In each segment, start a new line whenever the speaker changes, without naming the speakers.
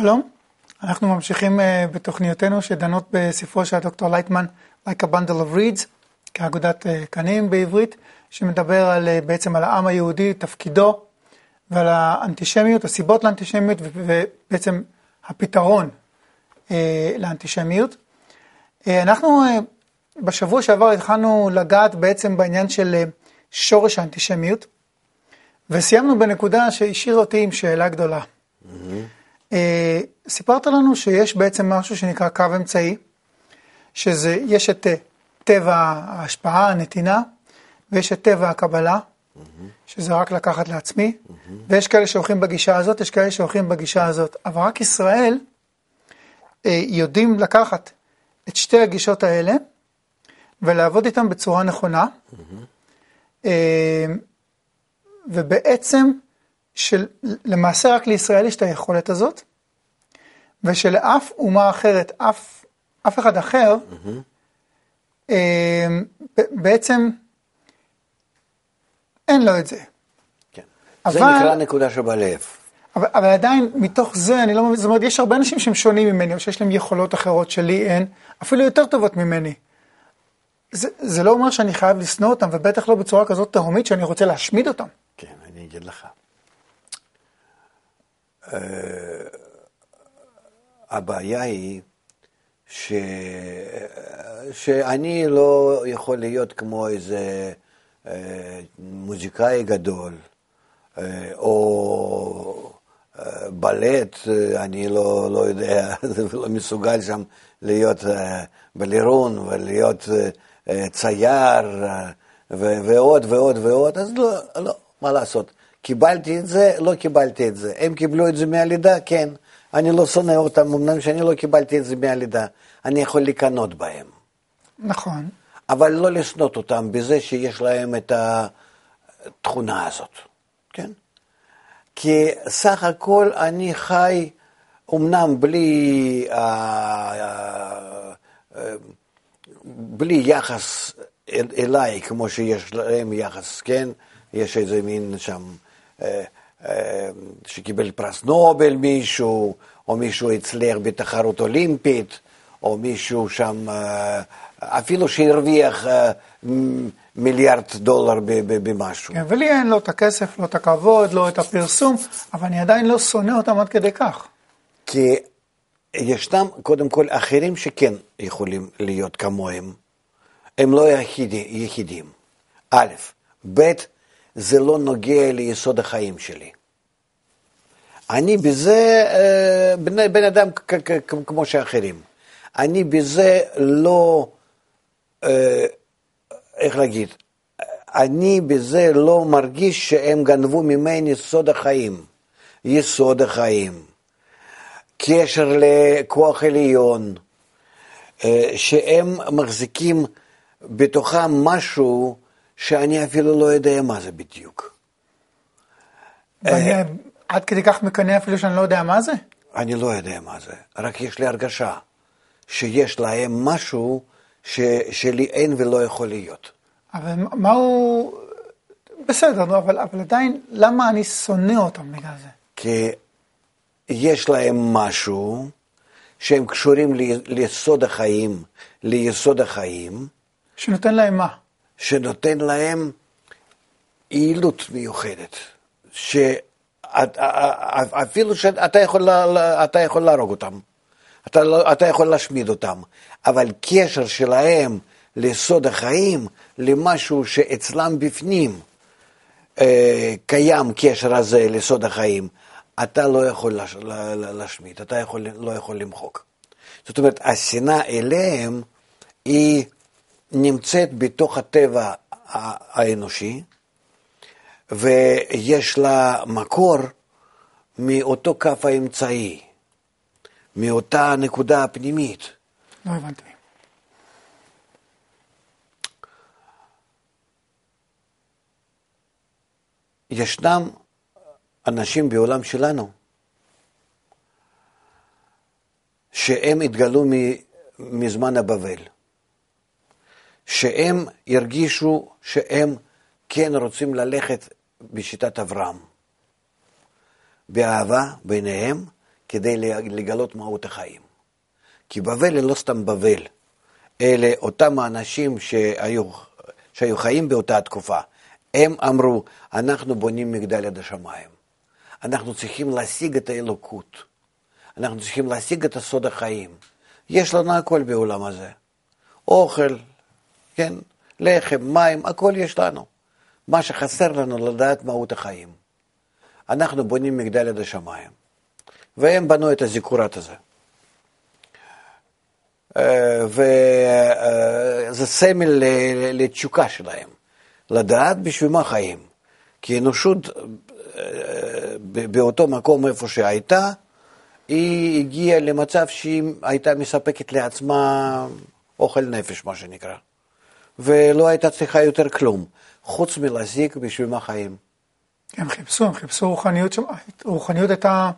שלום, אנחנו ממשיכים uh, בתוכניותינו שדנות בספרו של הדוקטור לייטמן, Like a Bundle of Reeds, כאגודת uh, קנים בעברית, שמדבר על, uh, בעצם על העם היהודי, תפקידו, ועל האנטישמיות, הסיבות לאנטישמיות, ובעצם הפתרון לאנטישמיות. אנחנו בשבוע שעבר התחלנו לגעת בעצם בעניין של שורש האנטישמיות, וסיימנו בנקודה שהשאירה אותי עם שאלה גדולה. Mm-hmm. אה, סיפרת לנו שיש בעצם משהו שנקרא קו אמצעי, שזה, יש את אה, טבע ההשפעה, הנתינה, ויש את טבע הקבלה, שזה רק לקחת לעצמי, ויש כאלה שהולכים בגישה הזאת, יש כאלה שהולכים בגישה הזאת, אבל רק ישראל אה, יודעים לקחת את שתי הגישות האלה ולעבוד איתן בצורה נכונה, ובעצם שלמעשה רק לישראל יש את היכולת הזאת, ושלאף אומה אחרת, אף, אף אחד אחר, mm-hmm. בעצם אין לו את זה.
כן. אבל, זה נקרא נקודה שבלב.
אבל, אבל עדיין, מתוך זה, אני לא מבין, זאת אומרת, יש הרבה אנשים שהם שונים ממני, או שיש להם יכולות אחרות שלי אין, אפילו יותר טובות ממני. זה, זה לא אומר שאני חייב לשנוא אותם, ובטח לא בצורה כזאת תהומית שאני רוצה להשמיד אותם.
כן, אני אגיד לך. הבעיה היא ש... שאני לא יכול להיות כמו איזה אה, מוזיקאי גדול, אה, או אה, בלט, אני לא, לא יודע, לא מסוגל שם להיות בלירון ולהיות צייר ועוד ועוד ועוד, אז לא, לא, מה לעשות. קיבלתי את זה, לא קיבלתי את זה. הם קיבלו את זה מהלידה, כן. אני לא שונא אותם, אמנם שאני לא קיבלתי את זה מהלידה. אני יכול לקנות בהם.
נכון.
אבל לא לשנות אותם בזה שיש להם את התכונה הזאת, כן? כי סך הכל אני חי, אמנם בלי, אה, אה, בלי יחס אל, אליי, כמו שיש להם יחס, כן? יש איזה מין שם שקיבל פרס נובל מישהו, או מישהו הצליח בתחרות אולימפית, או מישהו שם, אה, אפילו שהרוויח מיליארד דולר במשהו.
כן, ולי אין לא את הכסף, לא את הכבוד, לא את הפרסום, אבל אני עדיין לא שונא אותם עד כדי כך.
כי ישנם קודם כל אחרים שכן יכולים להיות כמוהם, הם לא יחידים. א', ב', זה לא נוגע ליסוד החיים שלי. אני בזה אה, בן, בן אדם כמו שאחרים. אני בזה לא, אה, איך להגיד, אני בזה לא מרגיש שהם גנבו ממני סוד החיים, יסוד החיים, קשר לכוח עליון, אה, שהם מחזיקים בתוכם משהו שאני אפילו לא יודע מה זה בדיוק.
ואני עד כדי כך מקנא אפילו שאני לא יודע מה זה?
אני לא יודע מה זה, רק יש לי הרגשה שיש להם משהו ש, שלי אין ולא יכול להיות.
אבל מה הוא... בסדר, נו, אבל, אבל עדיין, למה אני שונא אותם בגלל זה?
כי יש להם משהו שהם קשורים ליסוד החיים, ליסוד החיים.
שנותן להם מה?
שנותן להם יעילות מיוחדת, שאפילו שאתה יכול, יכול להרוג אותם, אתה, לא, אתה יכול להשמיד אותם, אבל קשר שלהם לסוד החיים, למשהו שאצלם בפנים אה, קיים קשר הזה לסוד החיים, אתה לא יכול להש, להשמיד, אתה יכול, לא יכול למחוק. זאת אומרת, השנאה אליהם היא נמצאת בתוך הטבע האנושי, ויש לה מקור מאותו כף האמצעי, מאותה נקודה הפנימית.
לא הבנתי.
ישנם אנשים בעולם שלנו שהם התגלו מזמן הבבל. שהם ירגישו שהם כן רוצים ללכת בשיטת אברהם. באהבה ביניהם, כדי לגלות מהות החיים. כי בבל היא לא סתם בבל, אלה אותם האנשים שהיו, שהיו חיים באותה תקופה. הם אמרו, אנחנו בונים מגדל עד השמיים. אנחנו צריכים להשיג את האלוקות. אנחנו צריכים להשיג את הסוד החיים. יש לנו הכל בעולם הזה. אוכל, כן, לחם, מים, הכל יש לנו. מה שחסר לנו לדעת מהות החיים. אנחנו בונים מגדל עד השמיים. והם בנו את הזיכורת הזה. אה, וזה סמל לתשוקה שלהם, לדעת בשביל מה חיים. כי אנושות אה, באותו מקום איפה שהייתה, היא הגיעה למצב שהיא הייתה מספקת לעצמה אוכל נפש, מה שנקרא. ולא הייתה צריכה יותר כלום, חוץ מלהזיק בשביל מה חיים.
הם חיפשו, הם חיפשו רוחניות, רוחניות הייתה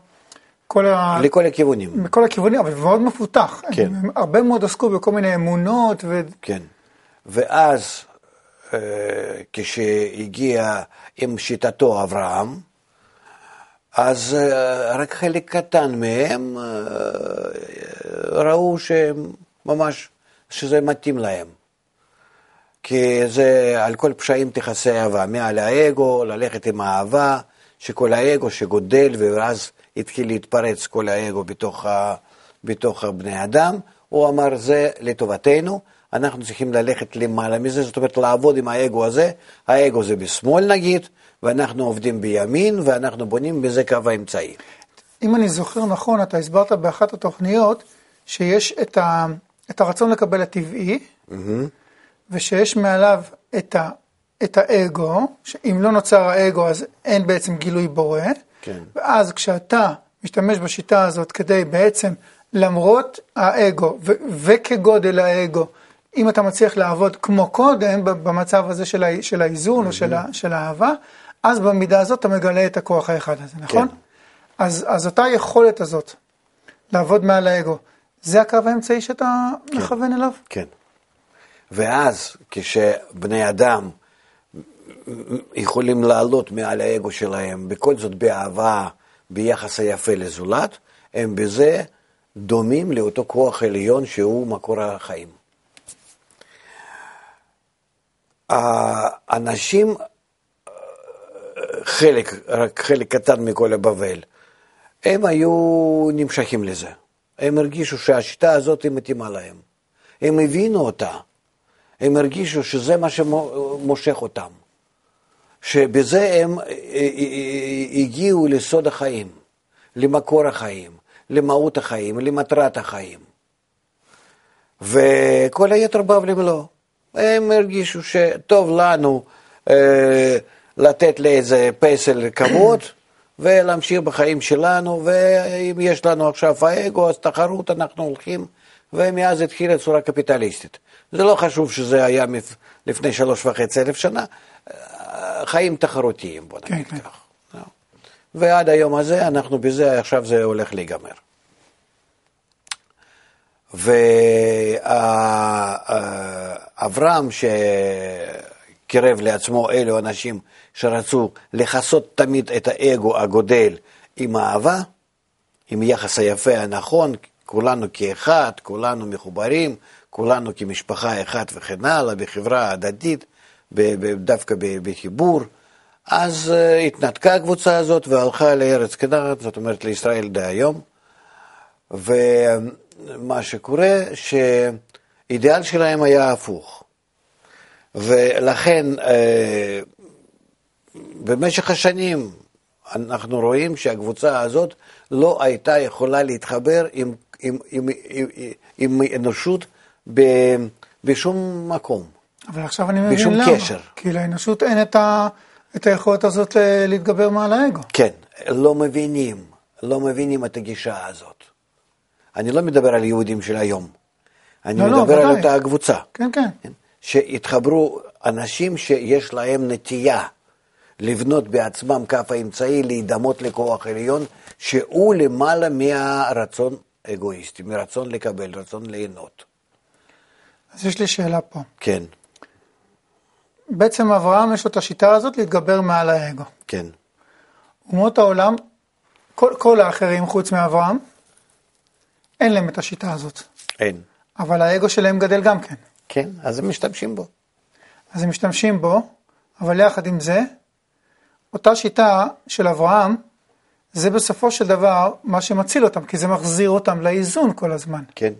כל ה...
לכל הכיוונים.
מכל הכיוונים, אבל מאוד מפותח.
כן.
הם הרבה מאוד עסקו בכל מיני אמונות ו...
כן. ואז אה, כשהגיע עם שיטתו אברהם, אז אה, רק חלק קטן מהם אה, ראו שממש, שזה מתאים להם. כי זה על כל פשעים תכסה אהבה, מעל האגו, ללכת עם האהבה, שכל האגו שגודל ואז התחיל להתפרץ כל האגו בתוך, ה, בתוך בני אדם, הוא אמר זה לטובתנו, אנחנו צריכים ללכת למעלה מזה, זאת אומרת לעבוד עם האגו הזה, האגו זה בשמאל נגיד, ואנחנו עובדים בימין, ואנחנו בונים בזה קו האמצעי.
אם אני זוכר נכון, אתה הסברת באחת התוכניות שיש את, ה, את הרצון לקבל הטבעי, mm-hmm. ושיש מעליו את, ה, את האגו, שאם לא נוצר האגו אז אין בעצם גילוי בורא,
כן.
ואז כשאתה משתמש בשיטה הזאת כדי בעצם, למרות האגו ו- וכגודל האגו, אם אתה מצליח לעבוד כמו קודם, במצב הזה של, ה- של האיזון mm-hmm. או של, ה- של האהבה, אז במידה הזאת אתה מגלה את הכוח האחד הזה, נכון? כן. אז, אז אותה היכולת הזאת לעבוד מעל האגו, זה הקו האמצעי שאתה כן. מכוון אליו?
כן. ואז כשבני אדם יכולים לעלות מעל האגו שלהם, בכל זאת באהבה, ביחס היפה לזולת, הם בזה דומים לאותו כוח עליון שהוא מקור החיים. האנשים, חלק, רק חלק קטן מכל הבבל, הם היו נמשכים לזה. הם הרגישו שהשיטה הזאת היא מתאימה להם. הם הבינו אותה. הם הרגישו שזה מה שמושך אותם. שבזה הם אה, אה, אה, הגיעו לסוד החיים, למקור החיים, למהות החיים, למטרת החיים. וכל היתר בבלים לא. הם הרגישו שטוב לנו אה, לתת לאיזה פסל כבוד ולהמשיך בחיים שלנו, ואם יש לנו עכשיו האגו, אז תחרות אנחנו הולכים, ומאז התחילה צורה קפיטליסטית. זה לא חשוב שזה היה לפני שלוש וחצי אלף שנה, חיים תחרותיים, בוא נגיד כן, כן. כך. כן. ועד היום הזה, אנחנו בזה, עכשיו זה הולך להיגמר. ואברהם, שקירב לעצמו אלו אנשים שרצו לכסות תמיד את האגו הגודל עם אהבה, עם יחס היפה הנכון, כולנו כאחד, כולנו מחוברים, כולנו כמשפחה אחת וכן הלאה, בחברה הדדית, דווקא בחיבור. אז אה, התנתקה הקבוצה הזאת והלכה לארץ כנען, זאת אומרת לישראל דהיום. ומה שקורה, שאידיאל שלהם היה הפוך. ולכן אה, במשך השנים אנחנו רואים שהקבוצה הזאת לא הייתה יכולה להתחבר עם, עם, עם, עם, עם אנושות בשום מקום.
אבל עכשיו אני מבין בשום למה. קשר. כי לאנושות אין את, ה, את היכולת הזאת להתגבר מעל האגו.
כן, לא מבינים, לא מבינים את הגישה הזאת. אני לא מדבר על יהודים של היום. אני לא, לא מדבר לא, על אותה הקבוצה.
כן, כן. כן?
שהתחברו אנשים שיש להם נטייה לבנות בעצמם כף האמצעי, להידמות לכוח עליון, שהוא למעלה מהרצון אגואיסטי, מרצון לקבל, רצון ליהנות.
אז יש לי שאלה פה.
כן.
בעצם אברהם יש לו את השיטה הזאת להתגבר מעל האגו.
כן.
אומות העולם, כל, כל האחרים חוץ מאברהם, אין להם את השיטה הזאת,
אין.
אבל האגו שלהם גדל גם כן.
כן, אז הם משתמשים בו.
אז הם משתמשים בו, אבל יחד עם זה, אותה שיטה של אברהם, זה בסופו של דבר מה שמציל אותם, כי זה מחזיר אותם לאיזון כל הזמן.
כן.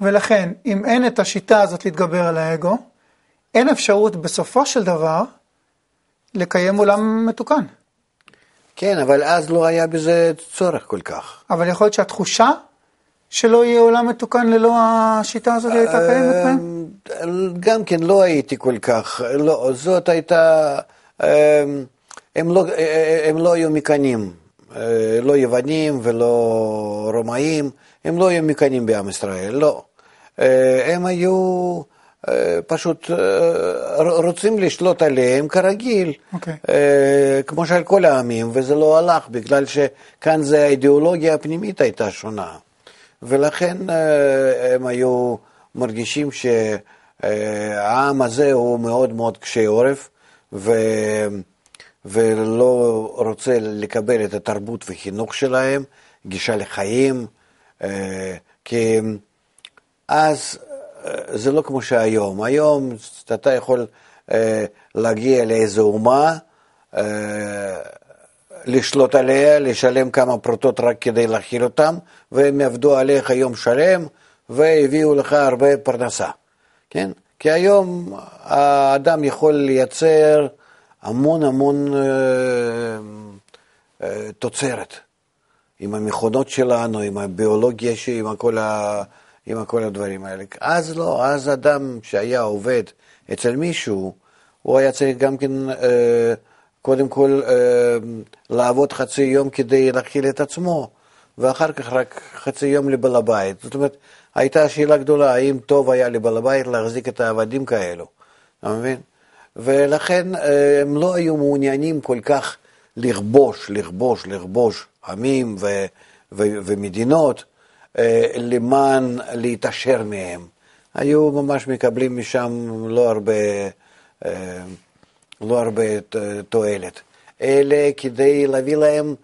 ולכן, אם אין את השיטה הזאת להתגבר על האגו, אין אפשרות בסופו של דבר לקיים עולם מתוקן.
כן, אבל אז לא היה בזה צורך כל כך.
אבל יכול להיות שהתחושה שלא יהיה עולם מתוקן ללא השיטה הזאת הייתה קיימת בהם?
אה, גם כן לא הייתי כל כך, לא, זאת הייתה, אה, הם לא, אה, הם לא היו מקנאים, לא יוונים ולא רומאים, הם לא היו מקנאים בעם ישראל, לא. הם היו פשוט רוצים לשלוט עליהם כרגיל,
Okay. אוקיי.
כמו שעל כל העמים, וזה לא הלך, בגלל שכאן זה האידיאולוגיה הפנימית הייתה שונה. ולכן אה, הם היו מרגישים שהעם הזה הוא מאוד מאוד קשה עורף, ו... ולא רוצה לקבל את התרבות וחינוך שלהם, גישה לחיים, אה, כי אז אה, זה לא כמו שהיום. היום אתה יכול להגיע לאיזו אומה, לשלוט עליה, לשלם כמה פרוטות רק כדי להכיל אותם, והם יעבדו עליך יום שלם, והביאו לך הרבה פרנסה, כן? כי היום האדם יכול לייצר המון המון אה, אה, תוצרת, עם המכונות שלנו, עם הביולוגיה, עם כל, ה, עם כל הדברים האלה. אז לא, אז אדם שהיה עובד אצל מישהו, הוא היה צריך גם כן... אה, קודם כל לעבוד חצי יום כדי להכיל את עצמו, ואחר כך רק חצי יום לבעל הבית. זאת אומרת, הייתה שאלה גדולה, האם טוב היה לבעל הבית להחזיק את העבדים כאלו, אתה מבין? ולכן אה, הם לא היו מעוניינים כל כך לכבוש, לכבוש, לכבוש עמים ו- ו- ומדינות אה, למען להתעשר מהם. היו ממש מקבלים משם לא הרבה... לא הרבה תועלת, אלא כדי להביא להם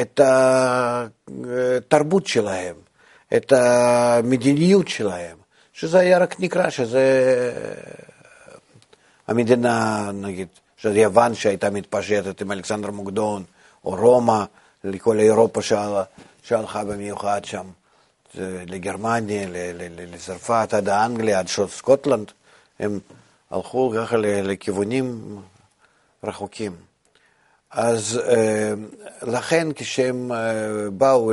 את התרבות שלהם, את המדיניות שלהם, שזה היה רק נקרא שזה המדינה, נגיד, שזה יוון שהייתה מתפשטת עם אלכסנדר מוקדון, או רומא, לכל אירופה שהלכה במיוחד שם, לגרמניה, לצרפת, עד האנגליה, עד סקוטלנד, הם הלכו ככה לכיוונים רחוקים. אז אה, לכן כשהם אה, באו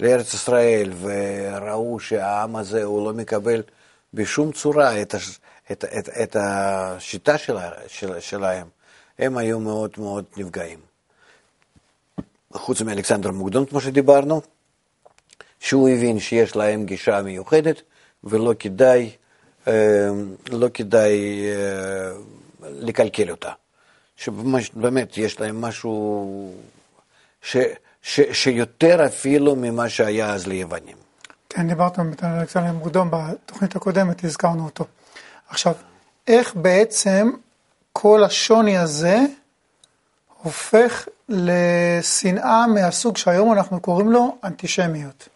לארץ ישראל וראו שהעם הזה הוא לא מקבל בשום צורה את, את, את, את השיטה שלה, של, שלהם, הם היו מאוד מאוד נפגעים. חוץ מאלכסנדר מוקדון, כמו שדיברנו, שהוא הבין שיש להם גישה מיוחדת ולא כדאי לא כדאי לקלקל אותה. שבאמת יש להם משהו ש, ש, שיותר אפילו ממה שהיה אז ליוונים.
כן, דיברת על אלכסנדר מוקדום בתוכנית הקודמת, הזכרנו אותו. עכשיו, איך בעצם כל השוני הזה הופך לשנאה מהסוג שהיום אנחנו קוראים לו אנטישמיות?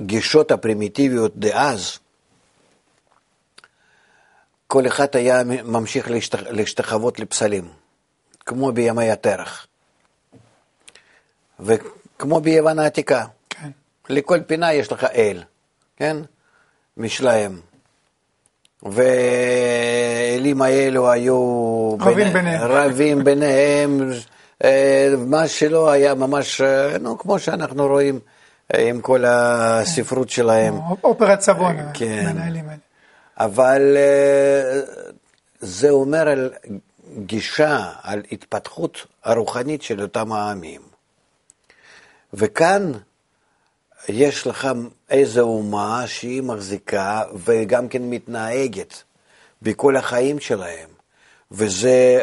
הגישות הפרימיטיביות דאז, כל אחד היה ממשיך להשתחוות לפסלים, כמו בימי התרח, וכמו ביוון העתיקה. כן. לכל פינה יש לך אל, כן? משלהם. והאלים האלו היו...
רבים ביניהם.
רבים ביניהם, אה, מה שלא היה ממש, אה, נו, כמו שאנחנו רואים. עם כל הספרות שלהם.
אופרת סבון,
כן. האלה. אבל אה, זה אומר על גישה, על התפתחות הרוחנית של אותם העמים. וכאן יש לך איזו אומה שהיא מחזיקה וגם כן מתנהגת בכל החיים שלהם, וזה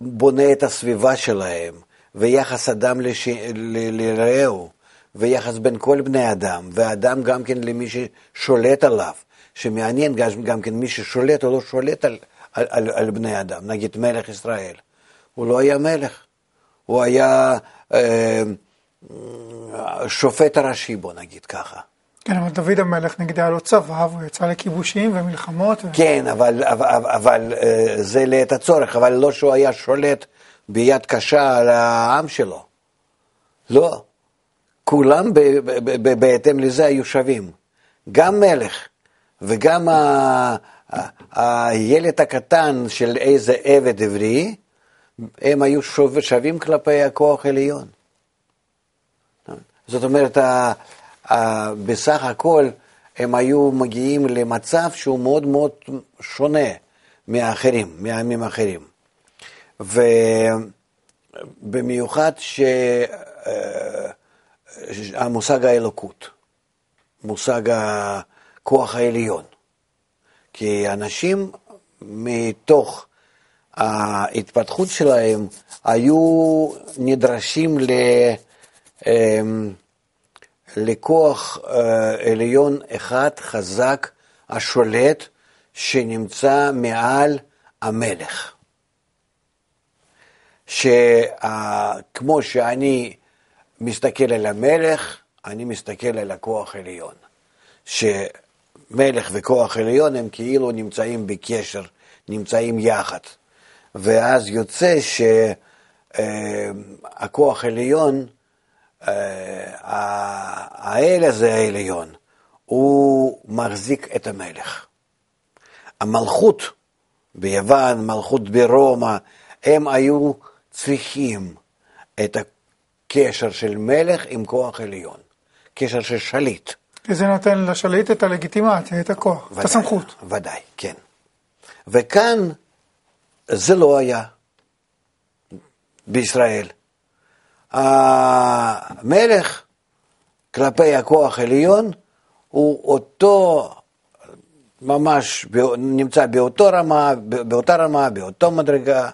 בונה את הסביבה שלהם, ויחס אדם לש... לרעהו. ויחס בין כל בני אדם, ואדם גם כן למי ששולט עליו, שמעניין גם כן מי ששולט או לא שולט על, על, על, על בני אדם, נגיד מלך ישראל. הוא לא היה מלך, הוא היה אה, שופט הראשי, בוא נגיד ככה.
כן, אבל דוד המלך נגד היה לו צבא, והוא יצא לכיבושים ומלחמות. ו...
כן, אבל, אבל, אבל אה, זה לעת הצורך, אבל לא שהוא היה שולט ביד קשה על העם שלו. לא. כולם ב, ב, ב, בהתאם לזה היו שווים. גם מלך וגם ה, הילד הקטן של איזה עבד עברי, הם היו שווים כלפי הכוח העליון. זאת אומרת, בסך הכל הם היו מגיעים למצב שהוא מאוד מאוד שונה מהאחרים, מהעמים האחרים. ובמיוחד שהמושג אה, האלוקות, מושג הכוח העליון. כי אנשים מתוך ההתפתחות שלהם היו נדרשים ל... אמ, לכוח אה, עליון אחד חזק השולט שנמצא מעל המלך. שכמו שאני מסתכל על המלך, אני מסתכל על הכוח עליון. שמלך וכוח עליון הם כאילו נמצאים בקשר, נמצאים יחד. ואז יוצא שהכוח אה, עליון האל הזה העליון, הוא מחזיק את המלך. המלכות ביוון, מלכות ברומא, הם היו צריכים את הקשר של מלך עם כוח עליון, קשר של שליט.
כי זה נותן לשליט את הלגיטימציה, את הכוח, ודאי, את הסמכות.
ודאי, כן. וכאן זה לא היה בישראל. המלך כלפי הכוח העליון הוא אותו, ממש נמצא באותו רמה, באותה רמה, באותו מדרגה,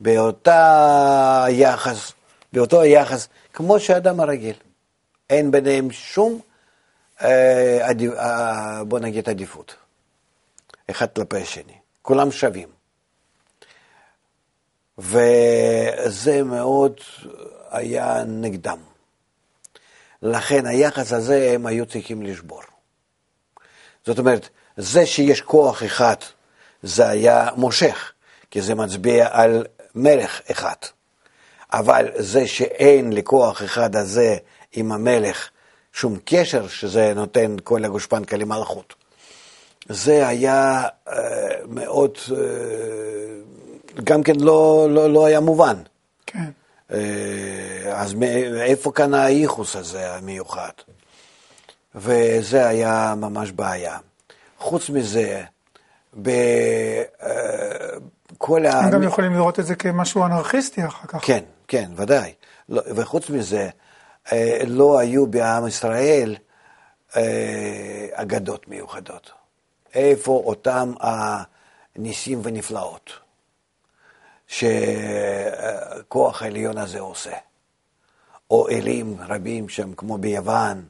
באותה יחס, באותו יחס, כמו שאדם הרגיל. אין ביניהם שום, אה, עדיף, אה, בוא נגיד, עדיפות. אחד כלפי השני. כולם שווים. וזה מאוד היה נגדם. לכן היחס הזה הם היו צריכים לשבור. זאת אומרת, זה שיש כוח אחד, זה היה מושך, כי זה מצביע על מלך אחד. אבל זה שאין לכוח אחד הזה עם המלך שום קשר, שזה נותן כל הגושפנקה למלכות. זה היה אה, מאוד, אה, גם כן לא, לא, לא היה מובן.
כן.
אה, אז מאיפה כאן הייחוס הזה המיוחד? וזה היה ממש בעיה. חוץ מזה, בכל
ה... הם גם יכולים לראות את זה כמשהו אנרכיסטי אחר כך.
כן, כן, ודאי. לא, וחוץ מזה, אה, לא היו בעם ישראל אה, אגדות מיוחדות. איפה אותם הניסים ונפלאות? שכוח העליון הזה עושה. או אלים רבים שם, כמו ביוון,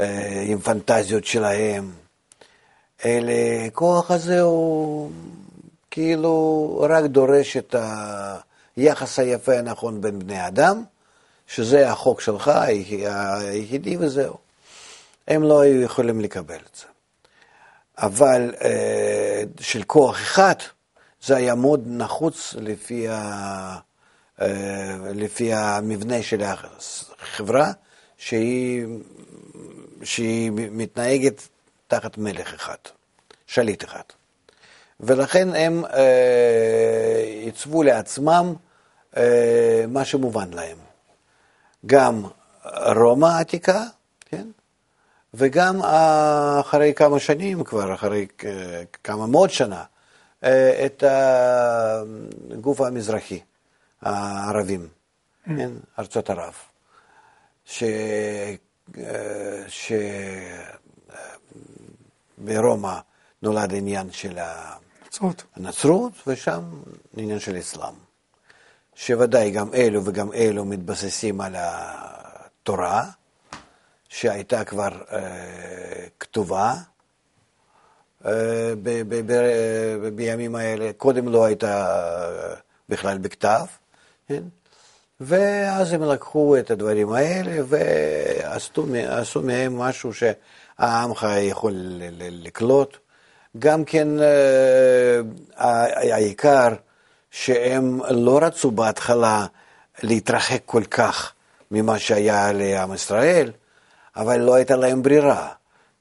אה, עם פנטזיות שלהם. אלה, כוח הזה הוא כאילו רק דורש את היחס היפה הנכון בין בני אדם, שזה החוק שלך היחידי וזהו. הם לא היו יכולים לקבל את זה. אבל אה, של כוח אחד, זה היה מאוד נחוץ לפי, ה, אה, לפי המבנה של החברה, שהיא, שהיא מתנהגת תחת מלך אחד, שליט אחד. ולכן הם אה, עיצבו לעצמם אה, מה שמובן להם. גם רומא העתיקה, כן? וגם אחרי כמה שנים כבר, אחרי כמה מאות שנה, אה, את הגוף המזרחי, הערבים, mm. כן, ארצות ערב, ש... אה, שברומא נולד עניין של. הנצרות, ושם עניין של אסלאם. שוודאי גם אלו וגם אלו מתבססים על התורה, שהייתה כבר אה, כתובה, בימים האלה, קודם לא הייתה בכלל בכתב, כן? ואז הם לקחו את הדברים האלה ועשו מהם משהו שהעמך יכול לקלוט. גם כן אה, העיקר שהם לא רצו בהתחלה להתרחק כל כך ממה שהיה לעם ישראל, אבל לא הייתה להם ברירה.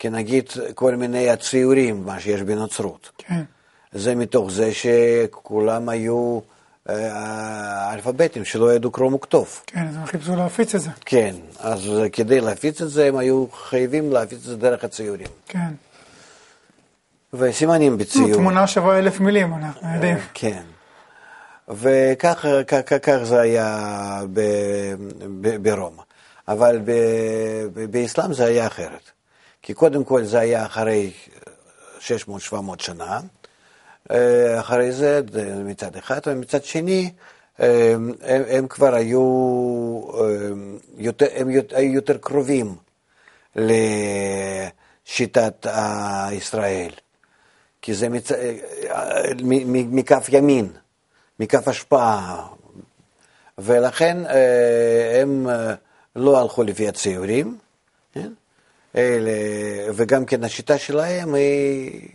כי נגיד כל מיני הציורים, מה שיש בנוצרות.
כן.
זה מתוך זה שכולם היו אה, אלפביתים שלא ידעו קרום וכתוב.
כן, אז הם חיפשו להפיץ את זה.
כן, אז כדי להפיץ את זה הם היו חייבים להפיץ את זה דרך הציורים.
כן.
וסימנים בציור.
תמונה שווה אלף מילים, אנחנו יודעים.
כן. וכך כך, כך זה היה ברומא. אבל באסלאם זה היה אחרת. כי קודם כל זה היה אחרי 600-700 שנה, אה, אחרי זה מצד אחד, ומצד שני אה, הם, הם כבר היו אה, יותר, הם היו יותר קרובים לשיטת ישראל, כי זה מצ... מכף ימין, מכף השפעה, ולכן הם לא הלכו לפי הציורים, כן? אלה, וגם כן השיטה שלהם היא,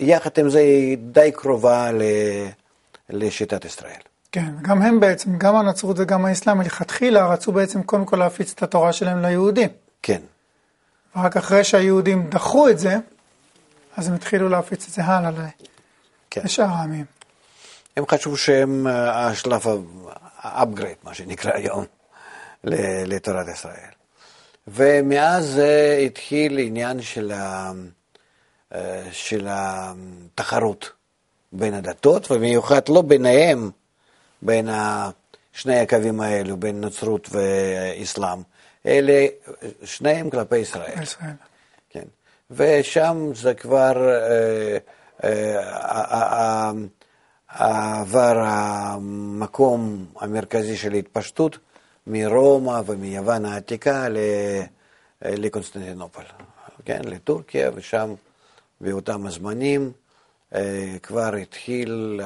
יחד עם זה, היא די קרובה ל, לשיטת ישראל.
כן, גם הם בעצם, גם הנצרות וגם האסלאם מלכתחילה רצו בעצם קודם כל להפיץ את התורה שלהם ליהודים.
כן.
ורק אחרי שהיהודים דחו את זה, אז הם התחילו להפיץ את זה הלאה כן. לשאר העמים.
הם חשבו שהם אה, השלב ה-upgrade, מה שנקרא היום, לתורת ישראל. ומאז התחיל עניין של, ה, אה, של התחרות בין הדתות, ובמיוחד לא ביניהם, בין שני הקווים האלו, בין נצרות ואסלאם, אלה שניהם כלפי ישראל.
ישראל.
כן. ושם זה כבר אה, אה, עבר המקום המרכזי של התפשטות מרומא ומיוון העתיקה לקונסטנטינופול, כן, לטורקיה, ושם באותם הזמנים אה, כבר התחיל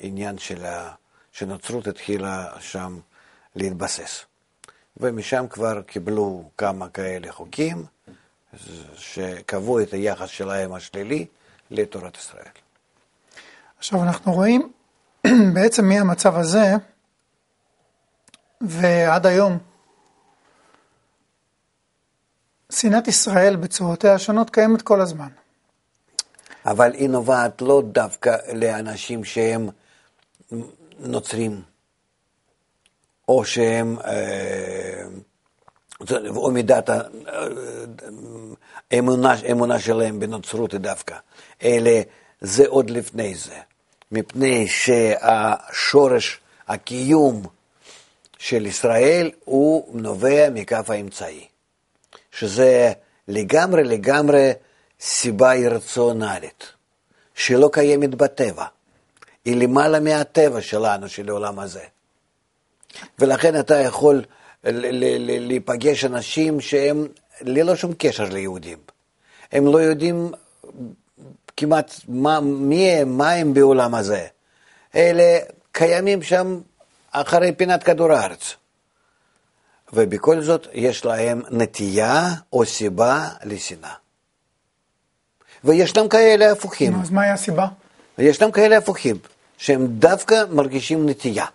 העניין אה, של שנוצרות התחילה שם להתבסס. ומשם כבר קיבלו כמה כאלה חוקים שקבעו את היחס שלהם השלילי לתורת ישראל.
עכשיו אנחנו רואים בעצם מהמצב הזה ועד היום, שנאת ישראל בצורותיה השונות קיימת כל הזמן.
אבל היא נובעת לא דווקא לאנשים שהם נוצרים, או שהם, אה, או מידת האמונה אה, שלהם בנוצרות דווקא, אלא זה עוד לפני זה. מפני שהשורש הקיום של ישראל הוא נובע מכף האמצעי, שזה לגמרי לגמרי סיבה אירציונלית, שלא קיימת בטבע, היא למעלה מהטבע שלנו, של העולם הזה. ולכן אתה יכול להיפגש אנשים שהם ללא שום קשר ליהודים. הם לא יודעים כמעט מה, מי הם, מה הם בעולם הזה. אלה קיימים שם אחרי פינת כדור הארץ. ובכל זאת יש להם נטייה או סיבה לשנאה. וישנם כאלה הפוכים.
אז מהי הסיבה?
וישנם כאלה הפוכים, שהם דווקא מרגישים נטייה.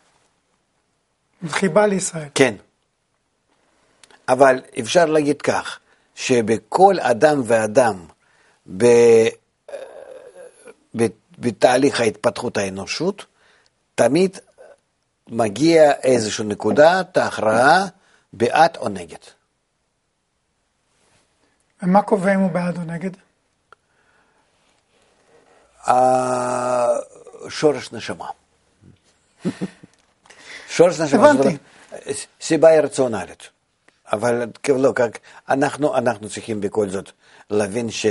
חיבה לישראל.
כן. אבל אפשר להגיד כך, שבכל אדם ואדם, בתהליך ההתפתחות האנושות, תמיד מגיע איזושהי נקודת ההכרעה בעד או נגד.
ומה קובע אם הוא בעד או נגד?
שורש נשמה. שורש נשמה. הבנתי. סיבה רציונלית. אבל לא, אנחנו, אנחנו צריכים בכל זאת להבין ש...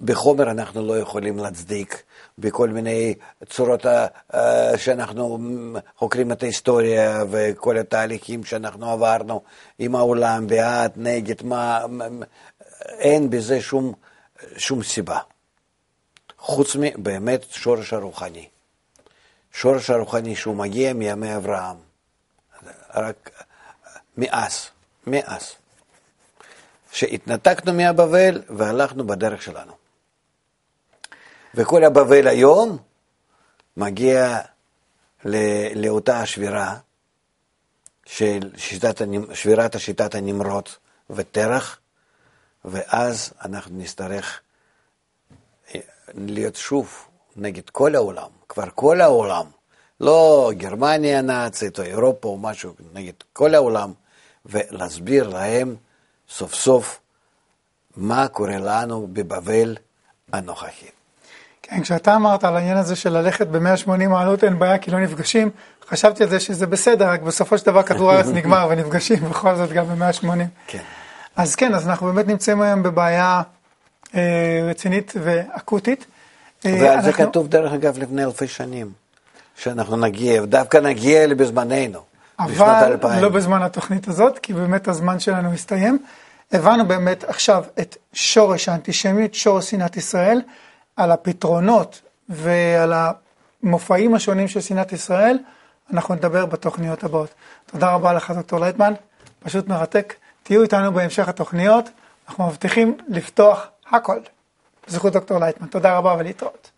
בחומר אנחנו לא יכולים להצדיק, בכל מיני צורות אה, שאנחנו חוקרים את ההיסטוריה וכל התהליכים שאנחנו עברנו עם העולם, בעד, נגד, מה, אין בזה שום, שום סיבה. חוץ מבאמת שורש הרוחני. השורש הרוחני שהוא מגיע מימי אברהם. רק מאז, מאז. שהתנתקנו מהבבל והלכנו בדרך שלנו. וכל הבבל היום מגיע לאותה שבירה של שיטת, שבירת השיטת הנמרוד ותרח, ואז אנחנו נצטרך אה, להיות שוב נגד כל העולם, כבר כל העולם, לא גרמניה הנאצית או אירופה או משהו, נגד כל העולם, ולהסביר להם סוף סוף מה קורה לנו בבבל הנוכחית.
כן, כשאתה אמרת על העניין הזה של ללכת ב-180 מעלות אין בעיה כי לא נפגשים, חשבתי על זה שזה בסדר, רק בסופו של דבר כדור הארץ נגמר ונפגשים בכל זאת גם ב-180.
כן.
אז כן, אז אנחנו באמת נמצאים היום בבעיה אה, רצינית ואקוטית.
אה, ועל אנחנו... זה כתוב דרך אגב לפני אלפי שנים, שאנחנו נגיע, דווקא נגיע בזמננו.
אבל לא בזמן התוכנית הזאת, כי באמת הזמן שלנו הסתיים. הבנו באמת עכשיו את שורש האנטישמיות, שורש שנאת ישראל, על הפתרונות ועל המופעים השונים של שנאת ישראל, אנחנו נדבר בתוכניות הבאות. תודה רבה לך, דוקטור לייטמן, פשוט מרתק. תהיו איתנו בהמשך התוכניות, אנחנו מבטיחים לפתוח הכל. בזכות דוקטור לייטמן. תודה רבה ולהתראות.